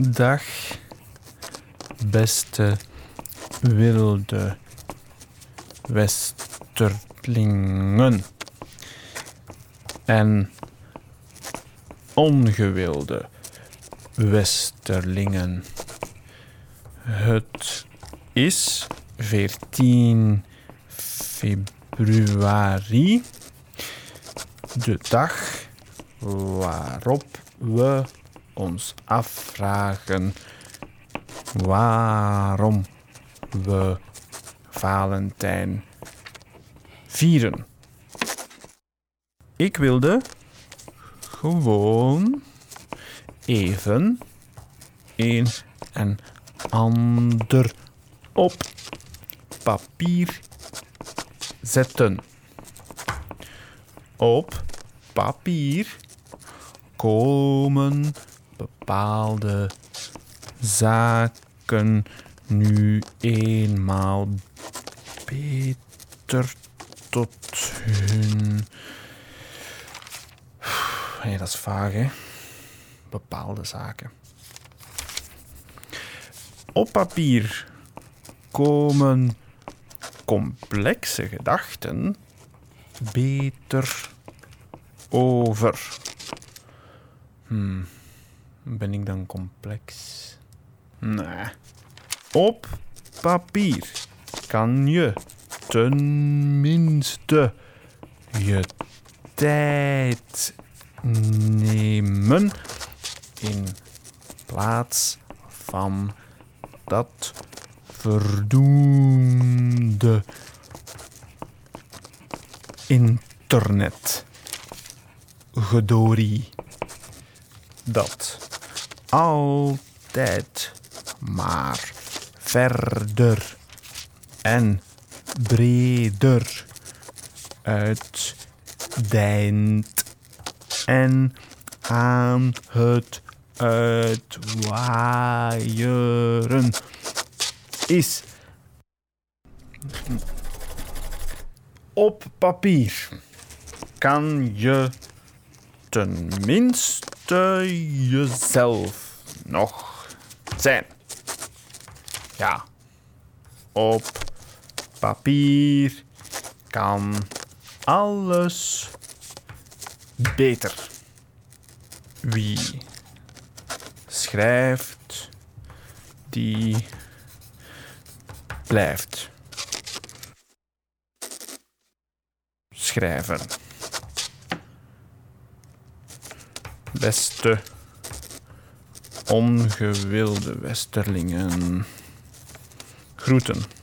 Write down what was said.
Dag, beste wilde westerlingen en ongewilde westerlingen. Het is 14 februari, de dag waarop we ons afvragen waarom we Valentijn vieren. Ik wilde gewoon even een en ander op papier zetten. Op papier komen bepaalde zaken nu eenmaal beter tot hun. Hé, dat is vaag, hè? Bepaalde zaken. Op papier komen complexe gedachten beter over. Hmm, ben ik dan complex? Nee. Op papier kan je tenminste je tijd nemen in plaats van dat verdoemde internet gedorie dat altijd maar verder en breder uitdijnt en aan het uitwaaieren is. Op papier kan je tenminste jezelf nog zijn. Ja, op papier kan alles beter. Wie schrijft, die blijft schrijven. Beste ongewilde westerlingen. Groeten.